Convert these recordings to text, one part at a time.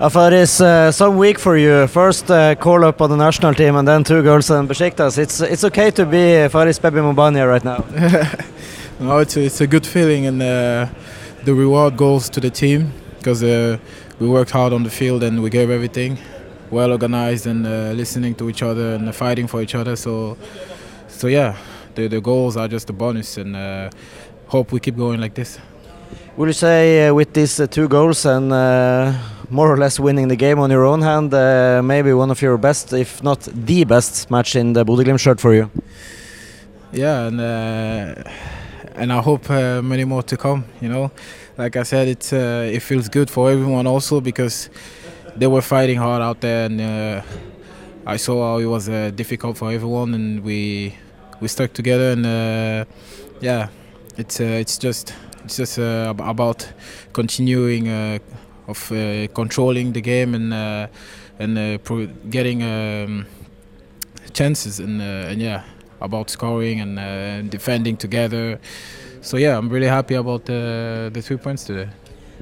Afaris, uh, some week for you. First uh, call up on the national team and then two goals in Besiktas. It's it's okay to be Faris Pemi Moumbagna right now. no, it's a, it's a good feeling and uh, the reward goes to the team because uh, we worked hard on the field and we gave everything, well organized and uh, listening to each other and fighting for each other. So, so yeah, the the goals are just a bonus and uh, hope we keep going like this. Will you say with these two goals and more or less winning the game on your own hand. Uh, maybe one of your best, if not the best, match in the Bodø shirt for you. Yeah, and uh, and I hope uh, many more to come. You know, like I said, it's uh, it feels good for everyone also because they were fighting hard out there, and uh, I saw how it was uh, difficult for everyone, and we we stuck together, and yeah, it's it's just it's just about continuing of uh, controlling the game and uh, and uh, getting um, chances and and yeah about scoring and defending together. So yeah, I'm really happy about the the three points today.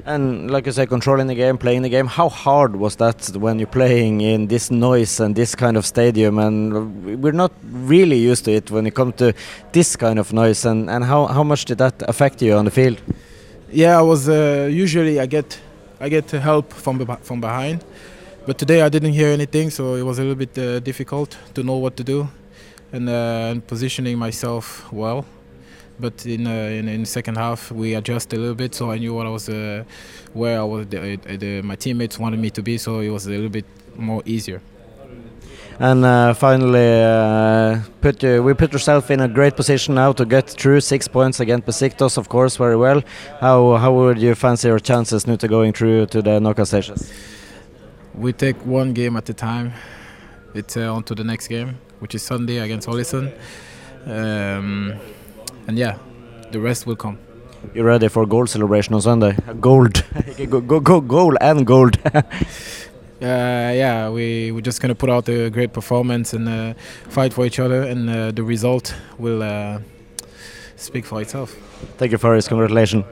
And like you say, controlling the game, playing the game. How hard was that when you're playing in this noise and this kind of stadium? And we're not really used to it when it comes to this kind of noise. And, and how, how much did that affect you on the field? Yeah, I was uh, usually I get I get help from from behind. But today I didn't hear anything, so it was a little bit uh, difficult to know what to do and, uh, and positioning myself well. But in, uh, in, in the second half we adjusted a little bit, so I knew what I was, uh, where I was. The, the, my teammates wanted me to be, so it was a little bit more easier. And uh, finally, uh, put uh, we put yourself in a great position now to get through six points against Besiktas, of course, very well. How how would you fancy your chances now to going through to the knockout stages? We take one game at a time. It's uh, on to the next game, which is Sunday against Ålesund. Um, and yeah, the rest will come. You're ready for goal celebration on Sunday? Gold, go, go, go, goal and gold. uh, yeah, we we're just gonna put out a great performance and uh, fight for each other, and uh, the result will uh, speak for itself. Thank you, Faris. Congratulations.